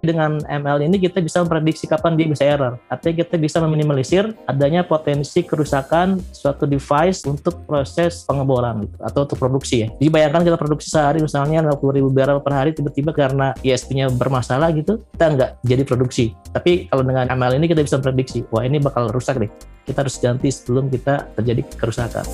Dengan ML ini kita bisa memprediksi kapan dia bisa error. Artinya kita bisa meminimalisir adanya potensi kerusakan suatu device untuk proses pengeboran gitu, atau untuk produksi ya. Jadi bayangkan kita produksi sehari misalnya 60 ribu barrel per hari tiba-tiba karena ISP-nya bermasalah gitu, kita nggak jadi produksi. Tapi kalau dengan ML ini kita bisa memprediksi, wah ini bakal rusak deh. Kita harus ganti sebelum kita terjadi kerusakan.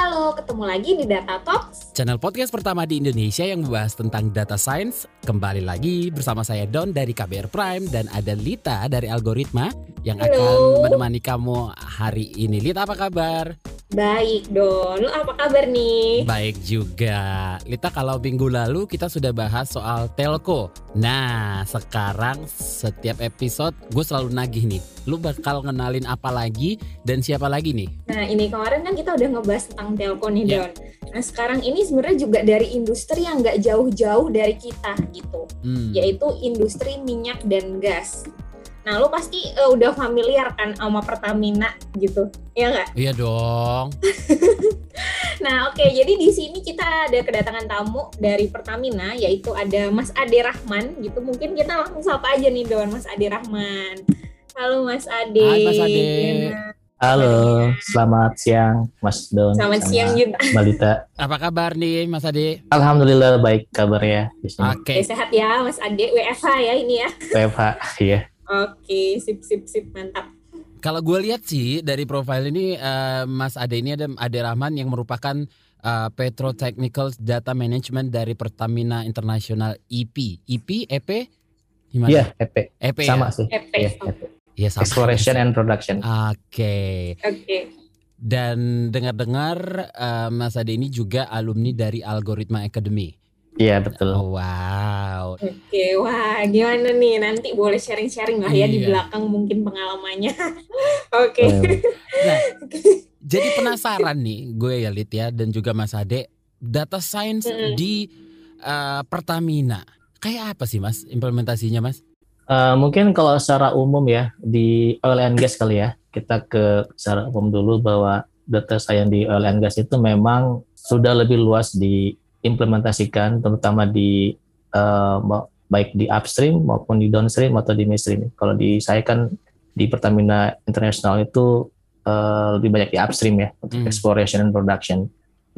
Halo, ketemu lagi di Data Talks. Channel podcast pertama di Indonesia yang membahas tentang data science. Kembali lagi bersama saya Don dari KBR Prime dan ada Lita dari Algoritma yang Halo. akan menemani kamu hari ini. Lita apa kabar? Baik, Don. Lu apa kabar nih? Baik juga. Lita kalau minggu lalu kita sudah bahas soal telco. Nah, sekarang setiap episode gue selalu nagih nih. Lu bakal ngenalin apa lagi dan siapa lagi nih? Nah, ini kemarin kan kita udah ngebahas tentang telco nih, Ya. Don. Nah, sekarang ini sebenarnya juga dari industri yang nggak jauh-jauh dari kita gitu, Hmm. yaitu industri minyak dan gas. Nah, lu pasti eh, udah familiar kan sama Pertamina gitu, ya nggak? Iya dong. Nah, oke, jadi di sini kita ada kedatangan tamu dari Pertamina, yaitu ada Mas Ade Rahman gitu. Mungkin kita langsung sapa aja nih, Don, Mas Ade Rahman. Halo, Mas Ade. Hai, Mas Ade. Gimana? Halo, selamat siang Mas Don. Selamat siang juga. Mbak Lita. Apa kabar nih Mas Ade? Alhamdulillah baik kabarnya di sini. Oke. Oke, sehat ya Mas Ade. WFH ya ini ya. WFH, ya. Oke, sip sip sip mantap. Kalau gue lihat sih dari profil ini eh, Mas Ade ini ada Ade Rahman yang merupakan eh, Petrotechnical Data Management dari Pertamina International EP. EP, EP, gimana? Iya, EP. EP Sama ya? sih. EP. Iya, Oke. EP. Iya, sama. Exploration and production. Oke. Oke. Dan dengar-dengar eh, Mas Ade ini juga alumni dari Algoritma Academy. Iya, betul. Oh, wow. Oke, wah gimana nih? Nanti boleh sharing-sharing lah ya di Iya. belakang mungkin pengalamannya. Oke. Eh, Nah, jadi penasaran nih gue ya Lid ya dan juga Mas Ade data science Mm-mm. di eh, Pertamina kayak apa sih Mas implementasinya Mas? Eh, mungkin kalau secara umum ya di oil and gas kali ya kita ke secara umum dulu bahwa data science di oil and gas itu memang sudah lebih luas diimplementasikan terutama di ma- baik di upstream maupun di downstream atau di midstream. Kalau di saya kan di Pertamina International itu eh, lebih banyak di upstream ya untuk Hmm. exploration and production.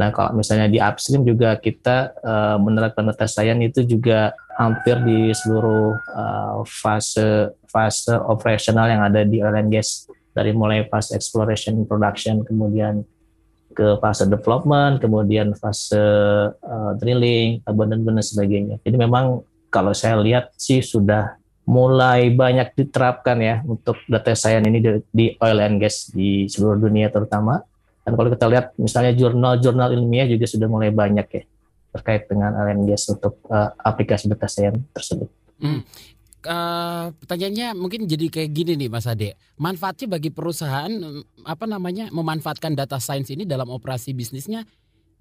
Nah kalau misalnya di upstream juga kita eh, menerapkan science itu juga hampir di seluruh uh, fase fase operasional yang ada di oil and gas dari mulai fase exploration production kemudian ke fase development kemudian fase uh, drilling abandonment dan sebagainya. Jadi memang kalau saya lihat sih sudah mulai banyak diterapkan ya untuk data science ini di, di oil and gas di seluruh dunia terutama dan kalau kita lihat misalnya jurnal-jurnal ilmiah juga sudah mulai banyak ya terkait dengan gas untuk uh, aplikasi science tersebut. Eh, pertanyaannya mungkin jadi kayak gini nih Mas Ade. Manfaatnya bagi perusahaan mm, apa namanya memanfaatkan data science ini dalam operasi bisnisnya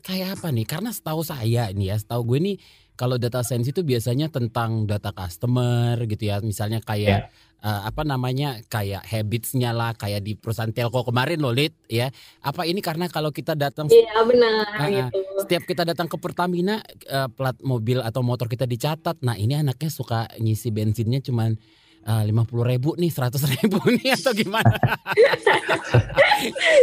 kayak apa nih? Karena setahu saya ini ya setahu gue nih kalau data science itu biasanya tentang data customer gitu ya misalnya kayak eh, apa namanya kayak habitsnya lah kayak di perusahaan telco kemarin loh Lid ya apa ini karena kalau kita datang Iya benar ah. gitu. setiap kita datang ke Pertamina eh, plat mobil atau motor kita dicatat nah ini anaknya suka ngisi bensinnya cuman lima puluh ribu nih seratus ribu nih atau gimana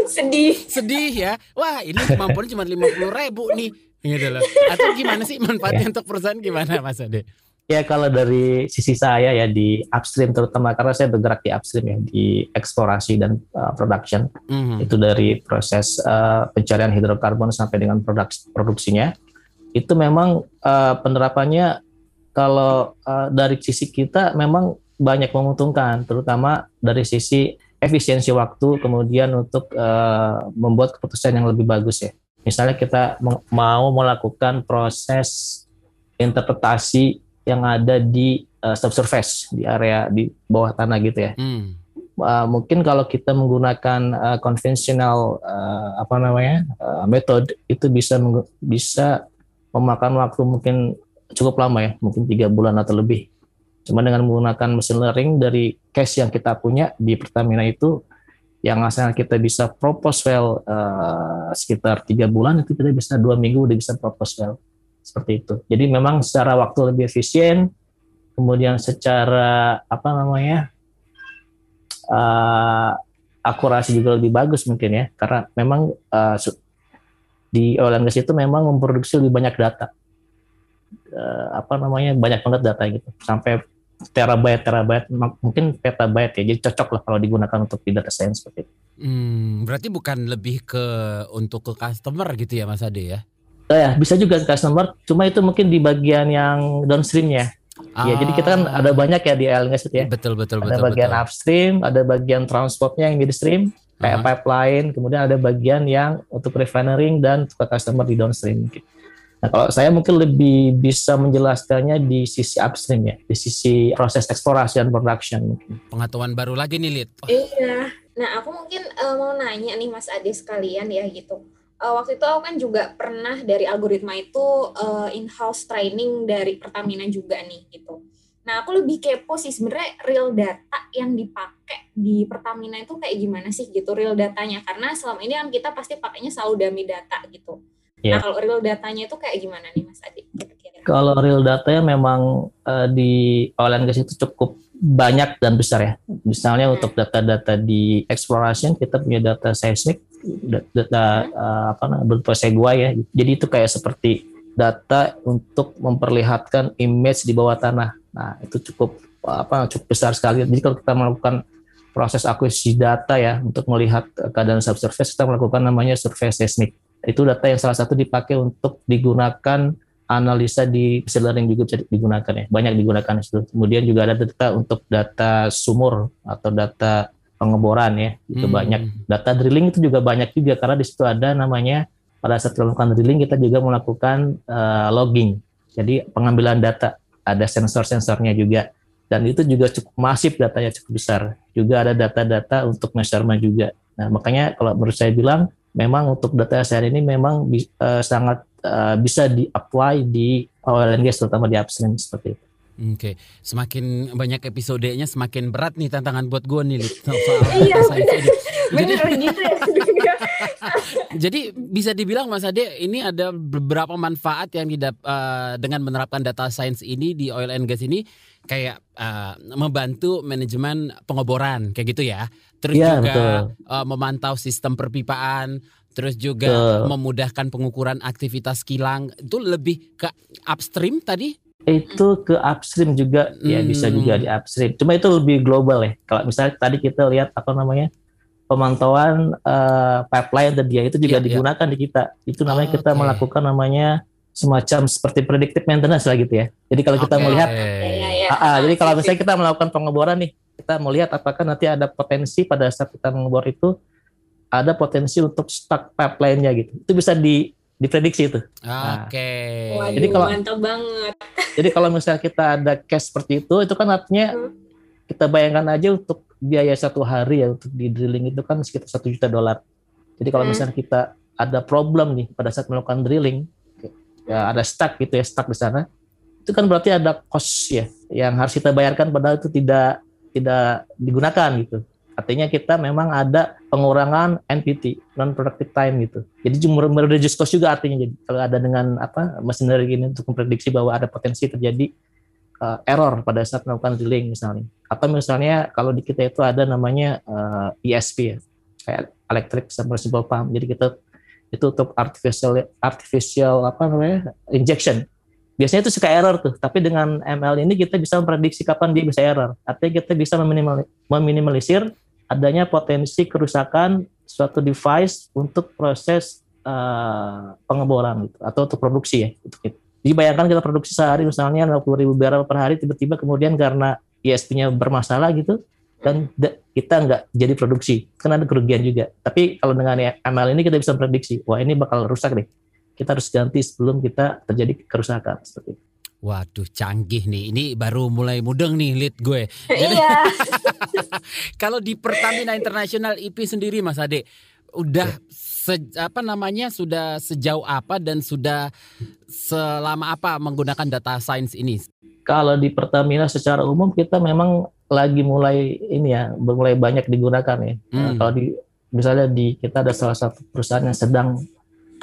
Sedih. sedih ya wah ini kemampuannya cuma lima puluh ribu nih gitu loh atau gimana sih manfaatnya untuk perusahaan? Gimana Mas Ade? Ya kalau dari sisi saya ya di upstream terutama karena saya bergerak di upstream ya di eksplorasi dan uh, production. Mhm. itu dari proses uh, pencarian hidrokarbon sampai dengan produk produksinya. Itu memang uh, penerapannya kalau uh, dari sisi kita memang banyak menguntungkan terutama dari sisi efisiensi waktu kemudian untuk uh, membuat keputusan yang lebih bagus ya misalnya kita mau- melakukan proses interpretasi yang ada di uh, subsurface di area di bawah tanah gitu ya Hmm. uh, mungkin kalau kita menggunakan uh, konvensional uh, apa namanya uh, metode itu bisa bisa memakan waktu mungkin cukup lama ya mungkin tiga bulan atau lebih cuma dengan menggunakan machine learning dari case yang kita punya di Pertamina itu yang asalnya kita bisa propose well uh, sekitar tiga bulan itu kita bisa dua minggu udah bisa propose well. Seperti itu. Jadi memang secara waktu lebih efisien, kemudian secara apa namanya uh, akurasi juga lebih bagus mungkin ya, karena memang uh, di oil and gas itu memang memproduksi lebih banyak data, uh, apa namanya banyak banget data gitu, sampai terabyte terabyte mungkin petabyte ya jadi cocok lah kalau digunakan untuk di data science seperti itu. Hmm, berarti bukan lebih ke untuk ke customer gitu ya Mas Ade ya? Ya bisa juga ke customer, cuma itu mungkin di bagian yang downstreamnya. Ah. Ya jadi kita kan ada banyak ya di LNS itu ya. Betul betul ada betul. bagian betul. upstream, ada bagian transportnya yang midstream, kayak uh -huh. pipeline, kemudian ada bagian yang untuk refinery dan ke customer di downstream. Gitu. Nah, kalau saya mungkin lebih bisa menjelaskannya di sisi upstream ya, di sisi proses eksplorasi dan production mungkin. Pengetahuan baru lagi nih, Lid. Oh. Iya. Nah, aku mungkin uh, mau nanya nih Mas Ade sekalian ya gitu. Uh, waktu itu aku kan juga pernah dari algoritma itu uh, in-house training dari Pertamina juga nih gitu. Nah, aku lebih kepo sih sebenarnya real data yang dipakai di Pertamina itu kayak gimana sih gitu real datanya karena selama ini kan kita pasti pakainya selalu dummy data gitu. Yeah. Nah, kalau real datanya itu kayak gimana nih Mas Adi? Kalau real datanya memang uh, di and gas itu cukup banyak dan besar ya. Misalnya hmm. untuk data-data di exploration kita punya data seismik, data hmm. uh, apa namanya berupa segwa ya. Jadi itu kayak seperti data untuk memperlihatkan image di bawah tanah. Nah, itu cukup apa cukup besar sekali. Jadi kalau kita melakukan proses akuisisi data ya untuk melihat keadaan subsurface kita melakukan namanya survei seismik itu data yang salah satu dipakai untuk digunakan analisa di machine learning juga bisa digunakan ya. Banyak digunakan itu kemudian juga ada data untuk data sumur atau data pengeboran ya. Itu hmm. banyak. Data drilling itu juga banyak juga karena di situ ada namanya pada saat melakukan drilling kita juga melakukan uh, logging. Jadi pengambilan data. Ada sensor-sensornya juga. Dan itu juga cukup masif datanya cukup besar. Juga ada data-data untuk measurement juga. Nah makanya kalau menurut saya bilang memang untuk data SR ini memang uh, sangat uh, bisa di-apply di oil and gas terutama di upstream seperti itu. Oke, okay. semakin banyak episodenya semakin berat nih tantangan buat gue nih. Iya, bener gitu ya. Jadi bisa dibilang Mas Ade ini ada beberapa manfaat yang didap, uh, dengan menerapkan data science ini di oil and gas ini kayak uh, membantu manajemen pengeboran kayak gitu ya. Terus ya, juga uh, memantau sistem perpipaan, terus juga betul. memudahkan pengukuran aktivitas kilang. Itu lebih ke upstream tadi? Itu ke upstream juga hmm. ya bisa juga di upstream. Cuma itu lebih global ya. Kalau misalnya tadi kita lihat apa namanya? Pemantauan uh, pipeline dan dia itu juga ya, digunakan ya. di kita. Itu namanya oh, kita okay. melakukan namanya semacam seperti predictive maintenance lah gitu ya. Jadi kalau kita okay. melihat, ya. Uh, uh, jadi kalau misalnya kita melakukan pengeboran nih, kita melihat apakah nanti ada potensi pada saat kita mengebor itu ada potensi untuk stuck pipeline-nya gitu. Itu bisa di diprediksi itu. Oke. Okay. Nah, jadi kalau mantap banget. Jadi kalau misalnya kita ada cash seperti itu, itu kan artinya hmm. Kita bayangkan aja untuk biaya satu hari ya untuk di drilling itu kan sekitar satu juta dolar. Jadi kalau hmm. misalnya kita ada problem nih pada saat melakukan drilling, ya ada stuck gitu ya stuck di sana itu kan berarti ada cost ya yang harus kita bayarkan padahal itu tidak tidak digunakan gitu artinya kita memang ada pengurangan NPT non productive time gitu jadi cuma mereduce cost juga artinya jadi kalau ada dengan apa machinery ini untuk memprediksi bahwa ada potensi terjadi uh, error pada saat melakukan drilling misalnya. Atau misalnya kalau di kita itu ada namanya uh, ESP ya kayak electric submersible pump. Jadi kita itu untuk artificial artificial apa namanya injection. Biasanya itu suka error tuh tapi dengan ML ini kita bisa memprediksi kapan dia bisa error. Artinya kita bisa meminimalisir adanya potensi kerusakan suatu device untuk proses uh, pengeboran gitu atau untuk produksi ya untuk itu. Jadi bayangkan kita produksi sehari misalnya 60 ribu barrel per hari tiba-tiba kemudian karena ISP-nya bermasalah gitu dan kita nggak jadi produksi. Kan ada kerugian juga. Tapi kalau dengan ML ini kita bisa prediksi wah ini bakal rusak deh. Kita harus ganti sebelum kita terjadi kerusakan seperti itu. Waduh canggih nih, ini baru mulai mudeng nih lead gue. Jadi, iya. kalau di Pertamina International IP sendiri Mas Ade, udah se, apa namanya sudah sejauh apa dan sudah selama apa menggunakan data science ini? Kalau di Pertamina secara umum kita memang lagi mulai ini ya mulai banyak digunakan ya. Hmm. Nah, kalau di misalnya di kita ada salah satu perusahaan yang sedang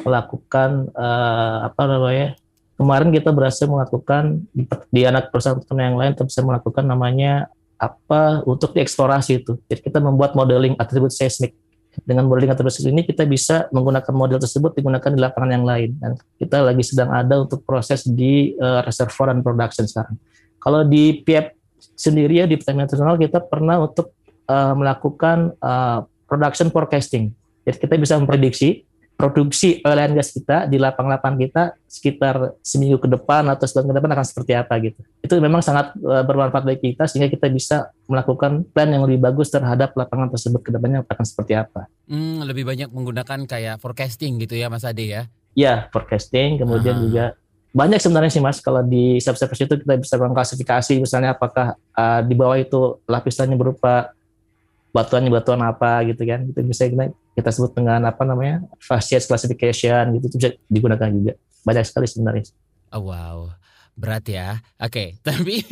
melakukan uh, apa namanya kemarin kita berhasil melakukan di, di anak perusahaan yang lain kita bisa melakukan namanya apa untuk dieksplorasi itu. Jadi kita membuat modeling atribut seismik. Dengan modeling atribut seismik ini kita bisa menggunakan model tersebut digunakan di lapangan yang lain. Dan kita lagi sedang ada untuk proses di uh, reservoir dan production sekarang. Kalau di PIEP sendiri ya di Pertamina Nasional kita pernah untuk uh, melakukan uh, production forecasting. Jadi kita bisa memprediksi produksi oil and gas kita di lapang-lapang kita sekitar seminggu ke depan atau sebulan ke depan akan seperti apa gitu. Itu memang sangat uh, bermanfaat bagi kita sehingga kita bisa melakukan plan yang lebih bagus terhadap lapangan tersebut ke depannya akan seperti apa. Hmm, lebih banyak menggunakan kayak forecasting gitu ya Mas Ade ya? Ya, forecasting kemudian Aha. juga banyak sebenarnya sih Mas kalau di subsurface itu kita bisa mengklasifikasi misalnya apakah uh, di bawah itu lapisannya berupa batuannya batuan apa gitu kan itu bisa kita kita sebut dengan apa namanya facies classification gitu itu bisa digunakan juga banyak sekali sebenarnya. Oh, wow. Berat ya. Oke, okay. tapi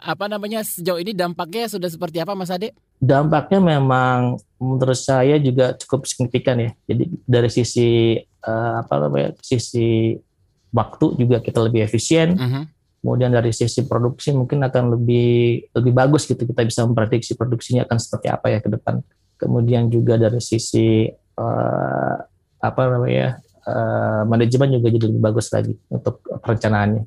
apa namanya sejauh ini dampaknya sudah seperti apa Mas Ade? Dampaknya memang menurut saya juga cukup signifikan ya. Jadi dari sisi uh, apa namanya sisi waktu juga kita lebih efisien. Uh mhm. -huh. Kemudian dari sisi produksi mungkin akan lebih lebih bagus gitu kita bisa memprediksi produksinya akan seperti apa ya ke depan kemudian juga dari sisi uh, apa namanya uh, manajemen juga jadi lebih bagus lagi untuk perencanaannya.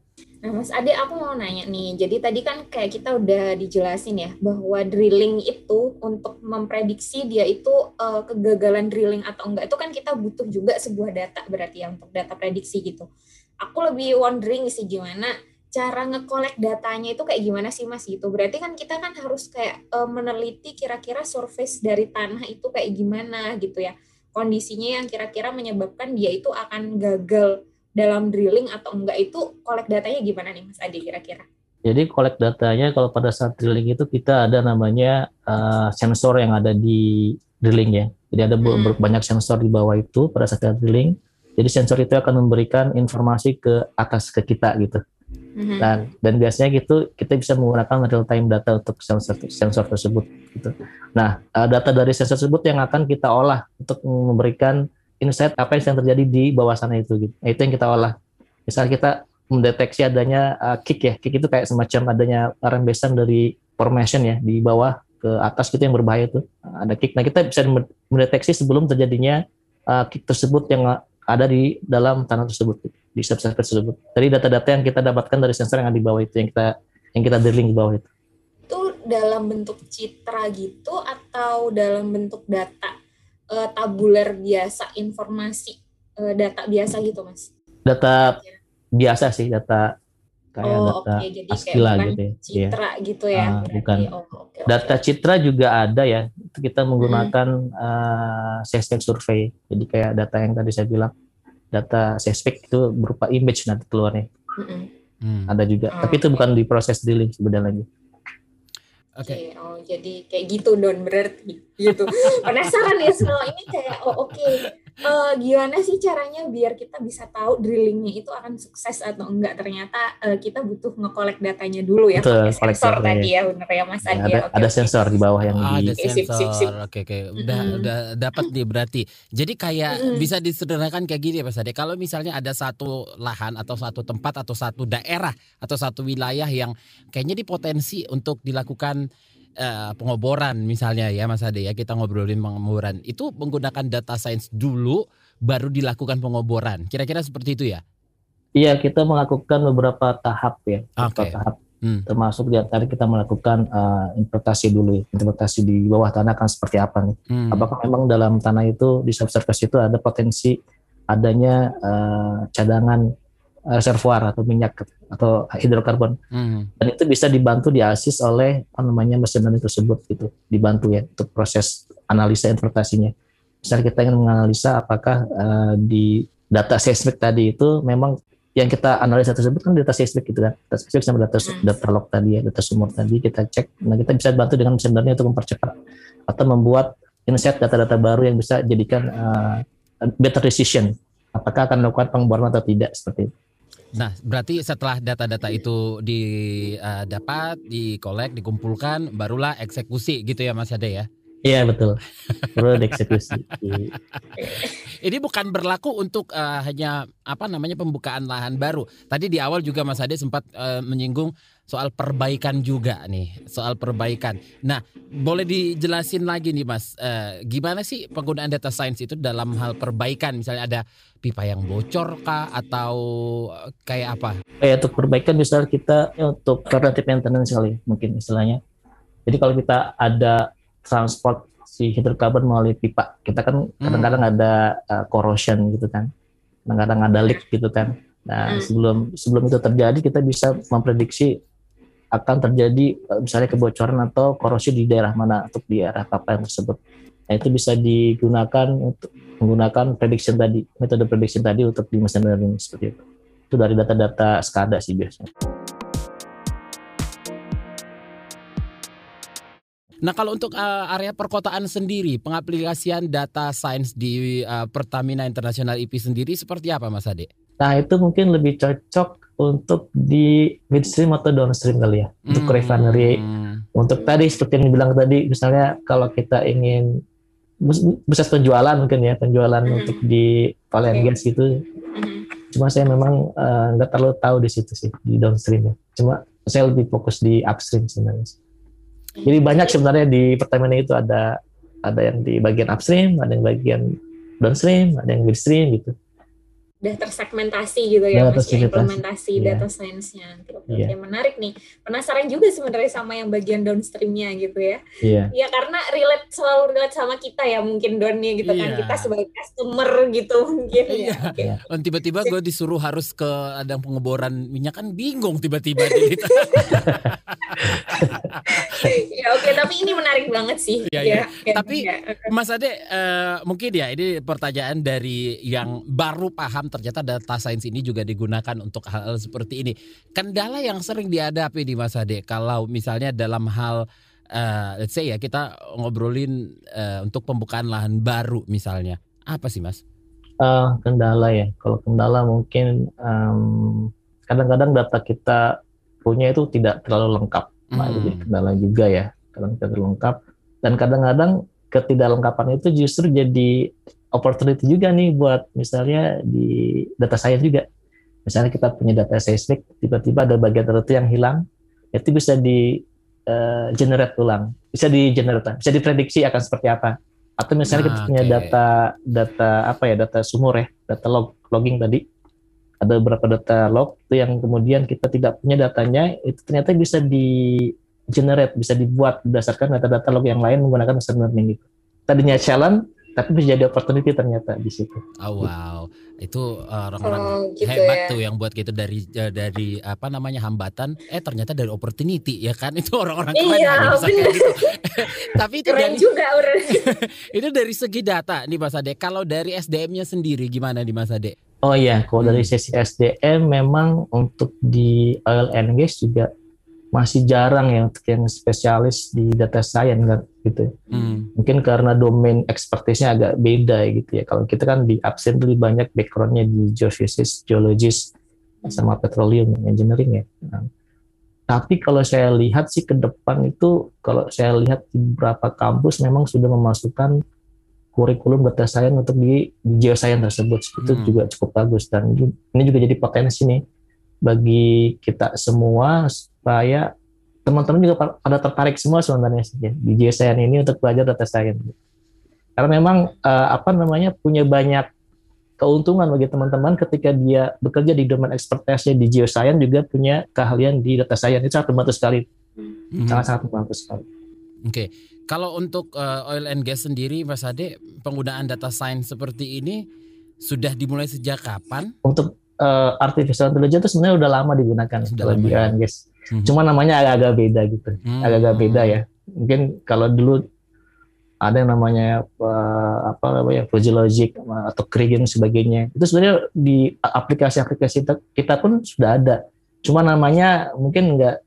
Nah, Mas Ade, aku mau nanya nih. Jadi tadi kan kayak kita udah dijelasin ya bahwa drilling itu untuk memprediksi dia itu uh, kegagalan drilling atau enggak itu kan kita butuh juga sebuah data berarti ya untuk data prediksi gitu. Aku lebih wondering sih gimana cara ngekolek datanya itu kayak gimana sih mas gitu? Berarti kan kita kan harus kayak uh, meneliti kira-kira surface dari tanah itu kayak gimana gitu ya. Kondisinya yang kira-kira menyebabkan dia itu akan gagal dalam drilling atau enggak itu kolek datanya gimana nih mas Adi kira-kira? Jadi kolek datanya kalau pada saat drilling itu kita ada namanya uh, sensor yang ada di drilling ya. Jadi ada hmm. banyak sensor di bawah itu pada saat drilling. Jadi sensor itu akan memberikan informasi ke atas ke kita gitu Mm-hmm. Dan dan biasanya gitu kita bisa menggunakan real time data untuk sensor sensor tersebut gitu. Nah, eh, data dari sensor tersebut yang akan kita olah untuk memberikan insight apa yang terjadi di bawah sana itu gitu. Nah, itu yang kita olah. Misalnya kita mendeteksi adanya uh, kick ya. Kick itu kayak semacam adanya rembesan dari formation ya di bawah ke atas gitu yang berbahaya itu. Ada kick. Nah, kita bisa mendeteksi sebelum terjadinya uh, kick tersebut yang ada di dalam tanah tersebut di subsurface tersebut. Dari data-data yang kita dapatkan dari sensor yang ada di bawah itu yang kita yang kita drilling di bawah itu. Itu dalam bentuk citra gitu atau dalam bentuk data uh, tabuler biasa informasi uh, data biasa gitu mas? Data ya. biasa sih data kayak oh, data okay. Jadi Askila kayak gitu ya. Citra ya. gitu ya. Uh, bukan. Oh, okay, data citra juga ada ya. Kita menggunakan hmm. uh, seismic survey. Jadi kayak data yang tadi saya bilang data seismic itu berupa image nanti keluarnya. Hmm. Ada juga. Oh, Tapi itu bukan di proses drilling sebenarnya lagi. Oke. Okay. okay. Oh, jadi kayak gitu don berarti gitu. Penasaran ya semua ini kayak oh oke. Okay uh, gimana sih caranya biar kita bisa tahu drillingnya itu akan sukses atau enggak? Ternyata uh, kita butuh ngekolek datanya dulu ya Betul, sensor tadi ya benar ya Mas Adi ya, ada, okay, ada sensor di bawah yang oh, di ada sensor. oke oke. Udah mm -hmm. udah dapat nih berarti. Jadi kayak mm -hmm. bisa disederhanakan kayak gini ya Mas Adi. Kalau misalnya ada satu lahan atau satu tempat atau satu daerah atau satu wilayah yang kayaknya dipotensi untuk dilakukan uh, pengoboran misalnya ya Mas Ade ya kita ngobrolin pengoboran itu menggunakan data science dulu baru dilakukan pengoboran kira-kira seperti itu ya Iya kita melakukan beberapa tahap ya beberapa okay. tahap hmm. termasuk di antara kita melakukan uh, interpretasi dulu ya. interpretasi di bawah tanah kan seperti apa nih hmm. apakah memang dalam tanah itu di subsurface itu ada potensi adanya uh, cadangan reservoir atau minyak atau hidrokarbon. Hmm. dan itu bisa dibantu diasis oleh apa namanya mesin tersebut gitu. Dibantu ya untuk proses analisa interpretasinya. Misalnya kita ingin menganalisa apakah uh, di data seismik tadi itu memang yang kita analisa tersebut kan data seismik gitu kan. Data seismik sama data data log tadi ya data sumur tadi kita cek. Nah kita bisa bantu dengan mesin learning untuk mempercepat atau membuat insight data-data baru yang bisa jadikan uh, better decision. Apakah akan melakukan pengeboran atau tidak seperti itu Nah, berarti setelah data-data itu didapat, uh, dikolek, dikumpulkan, barulah eksekusi gitu ya Mas Ade ya? Iya betul. Perlu dieksekusi. Ini bukan berlaku untuk uh, hanya apa namanya pembukaan lahan baru. Tadi di awal juga Mas Ade sempat uh, menyinggung soal perbaikan juga nih, soal perbaikan. Nah, boleh dijelasin lagi nih Mas, uh, gimana sih penggunaan data science itu dalam hal perbaikan? Misalnya ada pipa yang bocor kah atau kayak apa? Ya, untuk perbaikan misalnya kita ya, untuk preventive maintenance kali mungkin istilahnya. Jadi kalau kita ada transport si hidrokarbon melalui pipa. Kita kan hmm. kadang-kadang hmm. ada uh, corrosion gitu kan, kadang-kadang ada leak gitu kan. Nah hmm. sebelum sebelum itu terjadi kita bisa memprediksi akan terjadi uh, misalnya kebocoran atau korosi di daerah mana untuk di daerah apa yang tersebut. Nah itu bisa digunakan untuk menggunakan prediction tadi, metode prediction tadi untuk di machine learning seperti itu. Itu dari data-data SCADA sih biasanya. Nah kalau untuk uh, area perkotaan sendiri, pengaplikasian data science di uh, Pertamina International IP sendiri seperti apa Mas Ade? Nah itu mungkin lebih cocok untuk di midstream atau downstream kali ya, untuk hmm. refinery. Untuk tadi seperti yang dibilang tadi, misalnya kalau kita ingin bisa penjualan mungkin ya, penjualan hmm. untuk di and gas gitu. Hmm. Cuma saya memang eh, nggak uh, terlalu tahu di situ sih, di downstream ya. Cuma saya lebih fokus di upstream sebenarnya. Jadi banyak sebenarnya di Pertamina itu ada ada yang di bagian upstream, ada yang bagian downstream, ada yang midstream gitu udah tersegmentasi gitu ya mas ya, implementasi yeah. data science-nya. Oke, yeah. menarik nih. Penasaran juga sebenarnya sama yang bagian downstream-nya gitu ya. Iya. Yeah. Ya karena relate selalu relate sama kita ya mungkin Donnya gitu yeah. kan iya. kita sebagai customer gitu mungkin yeah. ya. Okay. Yeah. Dan tiba-tiba gue disuruh harus ke ada pengeboran minyak kan bingung tiba-tiba gitu. ya oke, okay, tapi ini menarik banget sih. Ya, ya. ya. Tapi ya. Mas Ade uh, mungkin ya ini pertanyaan dari yang baru paham ternyata data science ini juga digunakan untuk hal-hal seperti ini. Kendala yang sering dihadapi di Mas Ade kalau misalnya dalam hal uh, let's say ya kita ngobrolin uh, untuk pembukaan lahan baru misalnya. Apa sih Mas? Uh, kendala ya. Kalau kendala mungkin um, kadang-kadang data kita punya itu tidak terlalu lengkap. Nah, hmm. jadi kendala juga ya. Kadang tidak lengkap dan kadang-kadang ketidaklengkapan itu justru jadi opportunity juga nih buat misalnya di data science juga. Misalnya kita punya data seismik, tiba-tiba ada bagian tertentu yang hilang, itu bisa di uh, generate ulang, bisa di generate, bisa diprediksi akan seperti apa. Atau misalnya nah, kita punya okay. data data apa ya, data sumur ya, data log logging tadi, ada beberapa data log itu yang kemudian kita tidak punya datanya, itu ternyata bisa di generate, bisa dibuat berdasarkan data-data log yang lain menggunakan machine learning gitu. Tadinya challenge, tapi bisa jadi opportunity ternyata di situ. Oh wow, itu orang-orang oh, gitu hebat ya. tuh yang buat gitu dari eh, dari apa namanya hambatan, eh ternyata dari opportunity ya kan itu orang-orang keren iya, bisa kayak gitu. tapi itu keren dari, juga itu dari segi data nih Mas Ade. Kalau dari SDM-nya sendiri gimana di Mas Ade? Oh iya, kalau dari hmm. sisi SDM memang untuk di oil and gas juga masih jarang ya untuk yang spesialis di data science kan gitu. Hmm. Mungkin karena domain expertise-nya agak beda gitu ya. Kalau kita kan di absen lebih banyak background-nya di geophysics, geologis, sama petroleum engineering ya. Nah, tapi kalau saya lihat sih ke depan itu, kalau saya lihat di beberapa kampus memang sudah memasukkan kurikulum data science untuk di, di geoscience tersebut. Itu hmm. juga cukup bagus dan ini juga jadi potensi nih bagi kita semua supaya teman-teman juga pada tertarik semua sebenarnya sih ya, di JSN ini untuk belajar data science. Karena memang uh, apa namanya punya banyak keuntungan bagi teman-teman ketika dia bekerja di domain expertise di geoscience juga punya keahlian di data science itu sangat membantu sekali. Hmm. Sangat-sangat membantu sekali. Oke. Okay. Kalau untuk uh, oil and gas sendiri Mas Ade, penggunaan data science seperti ini sudah dimulai sejak kapan? Untuk uh, artificial intelligence itu sebenarnya udah lama digunakan sudah lama, ya. guys. Hmm. Cuma namanya agak-agak beda gitu, hmm. agak-agak beda ya. Mungkin kalau dulu ada yang namanya uh, apa namanya logic atau dan sebagainya. Itu sebenarnya di aplikasi-aplikasi kita, kita pun sudah ada. Cuma namanya mungkin enggak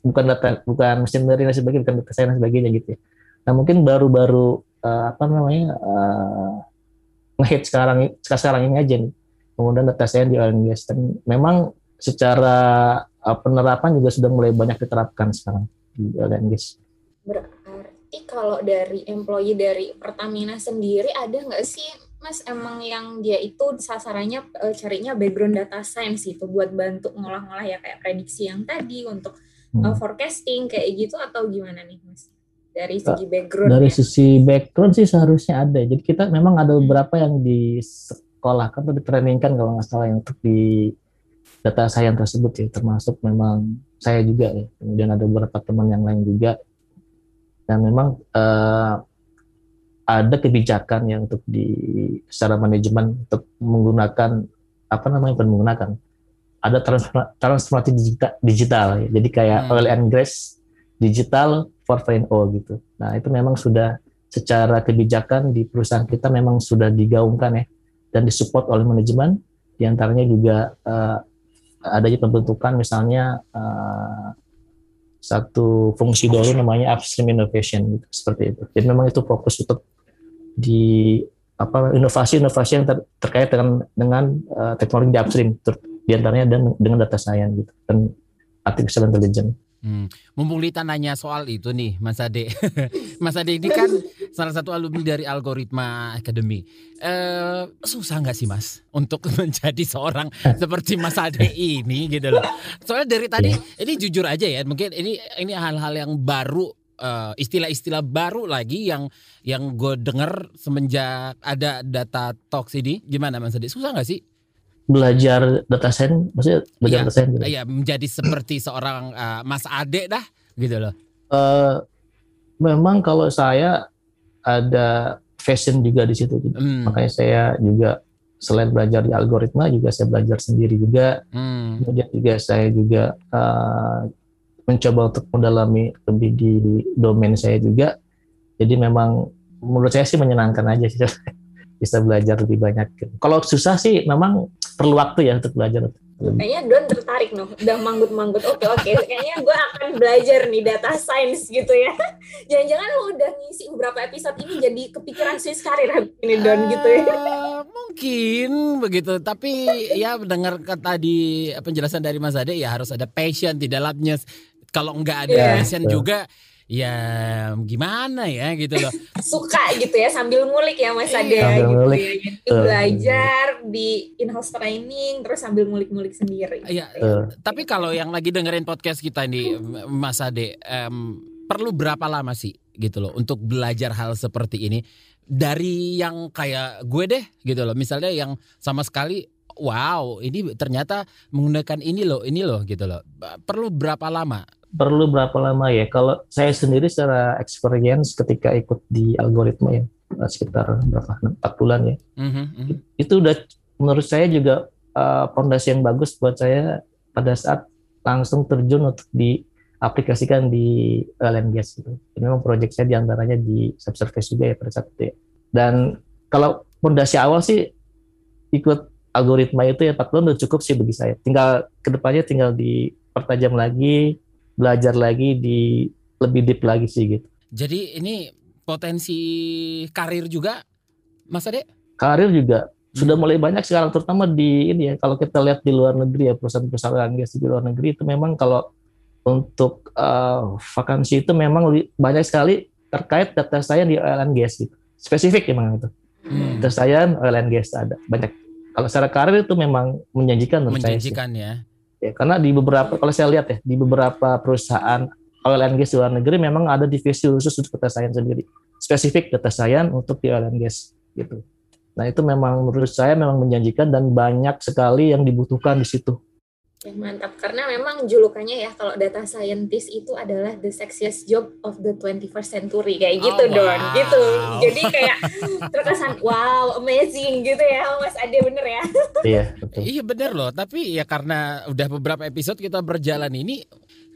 bukan data bukan mesin learning dan sebagainya, bukan data science dan sebagainya gitu ya. Nah mungkin baru-baru uh, apa namanya uh, ngehit sekarang sekarang ini aja nih kemudian data science di oil and gas dan memang secara uh, penerapan juga sudah mulai banyak diterapkan sekarang di gas. Berarti kalau dari employee dari Pertamina sendiri ada nggak sih Mas emang yang dia itu sasarannya uh, carinya background data science itu buat bantu ngolah-ngolah ya kayak prediksi yang tadi untuk uh, forecasting kayak gitu atau gimana nih Mas? Dari segi background. Dari ya? sisi background sih seharusnya ada. Jadi kita memang ada hmm. beberapa yang di sekolah kan atau kan kalau nggak salah yang untuk di data science tersebut ya termasuk memang saya juga ya. Kemudian ada beberapa teman yang lain juga dan memang uh, ada kebijakan yang untuk di secara manajemen untuk menggunakan apa namanya bukan menggunakan ada transformasi digital, digital ya. jadi kayak hmm. oil and gas digital 4.0 gitu. Nah itu memang sudah secara kebijakan di perusahaan kita memang sudah digaungkan ya dan disupport oleh manajemen. Di antaranya juga uh, adanya pembentukan misalnya uh, satu fungsi dulu namanya upstream innovation gitu, seperti itu. Jadi memang itu fokus untuk di apa inovasi-inovasi yang ter, terkait dengan dengan uh, teknologi di upstream ter, di antaranya dan dengan data science gitu dan artificial intelligence. Hmm. Mumpung Lita nanya soal itu nih Mas Ade Mas Ade ini kan salah satu alumni dari Algoritma Academy eh, Susah nggak sih Mas Untuk menjadi seorang seperti Mas Ade ini gitu loh Soalnya dari tadi yeah. Ini jujur aja ya Mungkin ini ini hal-hal yang baru uh, istilah-istilah baru lagi yang yang gue denger semenjak ada data talks ini gimana Mas Adi? Susah nggak sih? Belajar data science, maksudnya belajar iya, data science? Gitu? Iya, menjadi seperti seorang uh, Mas Ade dah, gitu loh. Uh, memang kalau saya ada fashion juga di situ, hmm. makanya saya juga selain belajar di algoritma juga saya belajar sendiri juga. Hmm. Kemudian juga saya juga uh, mencoba untuk mendalami lebih di domain saya juga. Jadi memang menurut saya sih menyenangkan aja sih bisa belajar lebih banyak. Kalau susah sih memang perlu waktu ya untuk belajar. Kayaknya Don tertarik noh, udah manggut-manggut. Oke oke, kayaknya gue akan belajar nih data science gitu ya. Jangan-jangan lo udah ngisi beberapa episode ini jadi kepikiran sih karir ini Don gitu ya. Uh, mungkin begitu, tapi ya mendengar tadi penjelasan dari Mas Ade ya harus ada passion di dalamnya kalau nggak ada yeah. passion juga ya gimana ya gitu loh. Suka gitu ya sambil ngulik ya mas Ade ya gitu. Ngulik. ya jadi uh. belajar di in-house training terus sambil ngulik-ngulik sendiri. Ya. uh. tapi kalau yang lagi dengerin podcast kita ini mas Ade um, perlu berapa lama sih gitu loh untuk belajar hal seperti ini? Dari yang kayak gue deh gitu loh. Misalnya yang sama sekali wow ini ternyata menggunakan ini loh ini loh gitu loh. Perlu berapa lama perlu berapa lama ya? Kalau saya sendiri secara experience ketika ikut di algoritma ya sekitar berapa empat bulan ya, mm-hmm, itu udah menurut saya juga uh, fondasi yang bagus buat saya pada saat langsung terjun untuk diaplikasikan di gas gitu. Ini memang proyek saya di antaranya di subsurface juga ya pada saat itu ya. Dan kalau fondasi awal sih ikut algoritma itu ya 4 bulan udah cukup sih bagi saya. Tinggal ke depannya tinggal dipertajam lagi, belajar lagi di lebih deep lagi sih gitu. Jadi ini potensi karir juga, Mas Ade? Karir juga hmm. sudah mulai banyak sekarang, terutama di ini ya. Kalau kita lihat di luar negeri ya perusahaan-perusahaan gas di luar negeri itu memang kalau untuk uh, vakansi itu memang banyak sekali terkait data saya di oil and gas gitu. Spesifik memang itu. Hmm. Data saya oil and gas ada banyak. Kalau secara karir itu memang menjanjikan menurut menjanjikan saya. ya. Ya, karena di beberapa kalau saya lihat ya di beberapa perusahaan oil and gas di luar negeri memang ada divisi khusus untuk data science sendiri. Spesifik data science untuk di oil and gas gitu. Nah, itu memang menurut saya memang menjanjikan dan banyak sekali yang dibutuhkan di situ. Ya, mantap. Karena memang julukannya ya kalau data scientist itu adalah the sexiest job of the 21st century. Kayak gitu oh, Don gitu. Jadi kayak terkesan wow amazing gitu ya Mas Ade bener ya. Iya betul. iya bener loh. Tapi ya karena udah beberapa episode kita berjalan ini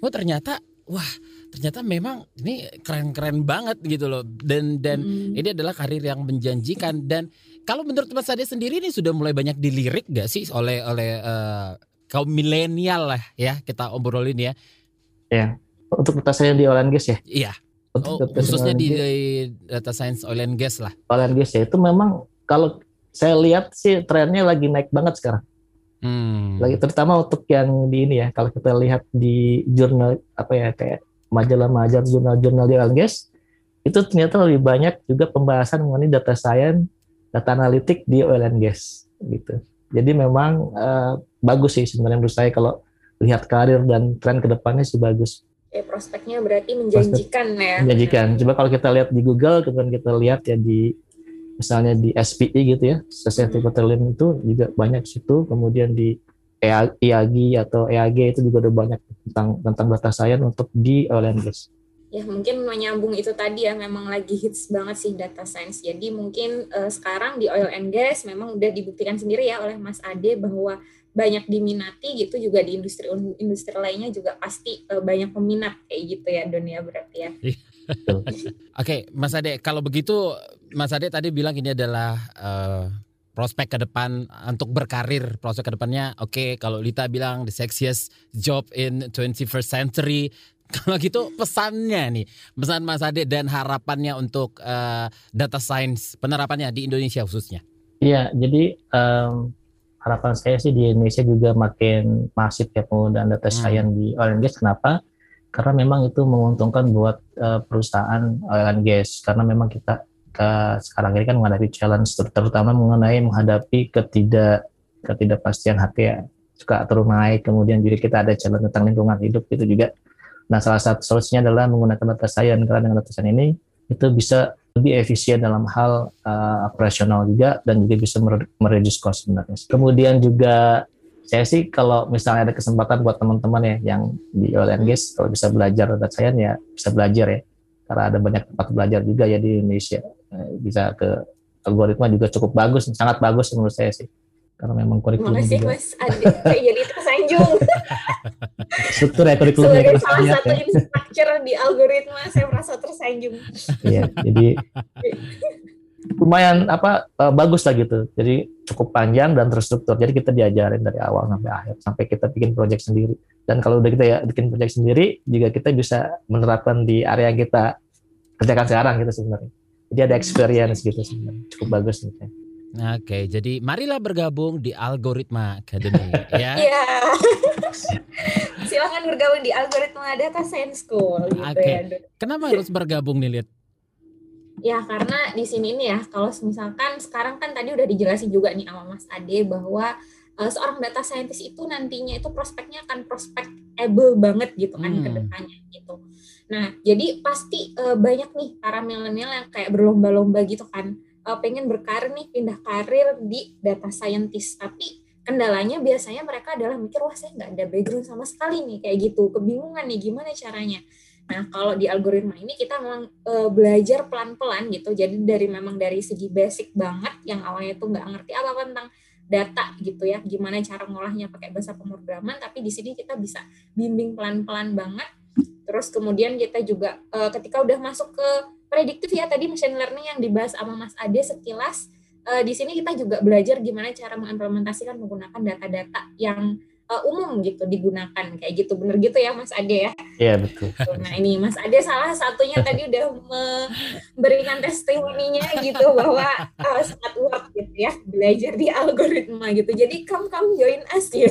oh ternyata wah ternyata memang ini keren-keren banget gitu loh. Dan dan mm. ini adalah karir yang menjanjikan. Dan kalau menurut Mas Ade sendiri ini sudah mulai banyak dilirik gak sih oleh oleh uh, kaum milenial lah ya kita obrolin ya. Ya. Untuk data science di oil and gas ya? Iya. oh, khususnya di, di data science oil and gas lah. Oil and gas ya itu memang kalau saya lihat sih trennya lagi naik banget sekarang. Hmm. Lagi terutama untuk yang di ini ya kalau kita lihat di jurnal apa ya kayak majalah-majalah jurnal-jurnal di oil and gas itu ternyata lebih banyak juga pembahasan mengenai data science, data analitik di oil and gas gitu. Jadi memang uh, bagus sih sebenarnya menurut saya kalau lihat karir dan tren ke depannya sih bagus. Eh, prospeknya berarti menjanjikan Prospek, ya. Menjanjikan. Coba kalau kita lihat di Google, kemudian kita lihat ya di misalnya di SPI gitu ya, Society hmm. Petroleum itu juga banyak situ. Kemudian di EAG atau EAG itu juga ada banyak tentang tentang data science untuk di oil and gas ya mungkin menyambung itu tadi ya memang lagi hits banget sih data science. Jadi mungkin uh, sekarang di oil and gas memang udah dibuktikan sendiri ya oleh Mas Ade bahwa banyak diminati gitu juga di industri industri lainnya juga pasti uh, banyak peminat kayak gitu ya dunia berarti ya. Iya. Oke, okay, Mas Ade, kalau begitu Mas Ade tadi bilang ini adalah uh, prospek ke depan untuk berkarir prospek ke depannya oke okay, kalau Lita bilang the sexiest job in 21st century kalau gitu pesannya nih, pesan Mas Ade dan harapannya untuk uh, data science penerapannya di Indonesia khususnya. Iya, jadi um, harapan saya sih di Indonesia juga makin masif ya penggunaan data hmm. science di oil and gas. Kenapa? Karena memang itu menguntungkan buat uh, perusahaan oil and gas. Karena memang kita ke, sekarang ini kan menghadapi challenge terutama mengenai menghadapi ketidak ketidakpastian harga suka turun naik. Kemudian juga kita ada challenge tentang lingkungan hidup itu juga Nah, salah satu solusinya adalah menggunakan data science karena dengan data science ini itu bisa lebih efisien dalam hal uh, operasional juga dan juga bisa mereduce cost sebenarnya. Kemudian juga saya sih kalau misalnya ada kesempatan buat teman-teman ya yang di gas kalau bisa belajar data science ya bisa belajar ya. Karena ada banyak tempat belajar juga ya di Indonesia. Eh, bisa ke algoritma juga cukup bagus sangat bagus menurut saya sih karena memang kurikulum Makasih juga. Mas Adi, jadi tersanjung. Struktur ya kurikulum Sebagai salah satu ya. instructor di algoritma, saya merasa tersanjung. Iya, jadi lumayan apa uh, bagus lah gitu. Jadi cukup panjang dan terstruktur. Jadi kita diajarin dari awal sampai akhir sampai kita bikin proyek sendiri. Dan kalau udah kita ya bikin proyek sendiri, juga kita bisa menerapkan di area yang kita kerjakan sekarang gitu sebenarnya. Jadi ada experience gitu sebenarnya. Cukup bagus nih. Oke, jadi marilah bergabung di Algoritma Academy ya. Iya. Silakan bergabung di Algoritma Data Science School gitu Oke. ya. Kenapa harus bergabung nih, Liat? Ya, karena di sini nih ya, kalau misalkan sekarang kan tadi udah dijelasin juga nih sama Mas Ade bahwa uh, seorang data scientist itu nantinya itu prospeknya akan prospek able banget gitu kan hmm. ke depannya gitu. Nah, jadi pasti uh, banyak nih para milenial yang kayak berlomba-lomba gitu kan uh, pengen berkarir nih pindah karir di data scientist. Tapi kendalanya biasanya mereka adalah mikir wah saya nggak ada background sama sekali nih kayak gitu. Kebingungan nih gimana caranya? Nah kalau di algoritma ini kita memang uh, belajar pelan-pelan gitu. Jadi dari memang dari segi basic banget yang awalnya itu nggak ngerti apa apa tentang data gitu ya. Gimana cara ngolahnya pakai bahasa pemrograman. Tapi di sini kita bisa bimbing pelan-pelan banget. Terus kemudian kita juga uh, ketika udah masuk ke prediktif ya tadi machine learning yang dibahas sama Mas Ade sekilas. Uh, di sini kita juga belajar gimana cara mengimplementasikan menggunakan data-data yang uh, umum gitu digunakan. Kayak gitu bener gitu ya Mas Ade ya? Iya betul. Nah ini Mas Ade salah satunya tadi udah memberikan testimoninya gitu bahwa uh, sangat worth gitu ya belajar di algoritma gitu. Jadi come come join us ya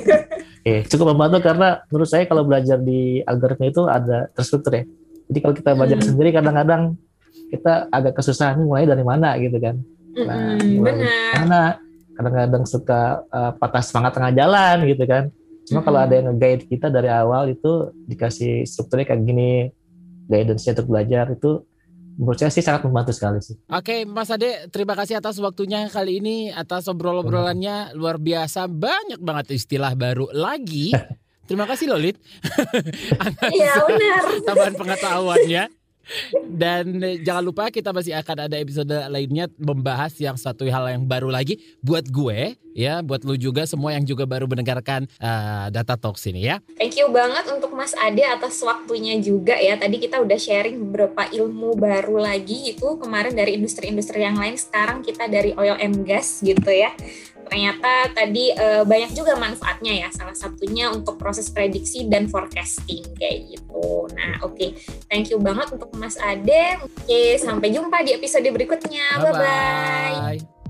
Oke, cukup membantu karena menurut saya kalau belajar di algoritma itu ada terstruktur ya. Jadi kalau kita belajar hmm. sendiri kadang-kadang kita agak kesusahan mulai dari mana gitu kan. Nah, mm, benar. Karena kadang-kadang suka uh, patah semangat tengah jalan gitu kan. Cuma mm kalau ada yang nge-guide kita dari awal itu dikasih strukturnya kayak gini, guidance-nya untuk belajar itu menurut saya sih sangat membantu sekali sih. Oke, Mas Ade, terima kasih atas waktunya kali ini, atas obrol-obrolannya luar biasa, banyak banget istilah baru lagi. terima kasih Lolit. Iya benar. Tambahan pengetahuannya. Dan jangan lupa kita masih akan ada episode lainnya membahas yang satu hal yang baru lagi buat gue ya, buat lu juga semua yang juga baru mendengarkan uh, Data Talks ini ya. Thank you banget untuk Mas Ade atas waktunya juga ya. Tadi kita udah sharing beberapa ilmu baru lagi itu kemarin dari industri-industri yang lain, sekarang kita dari oil and gas gitu ya ternyata tadi uh, banyak juga manfaatnya ya salah satunya untuk proses prediksi dan forecasting kayak gitu nah oke okay. thank you banget untuk Mas Ade oke okay, sampai jumpa di episode berikutnya bye bye, bye, -bye.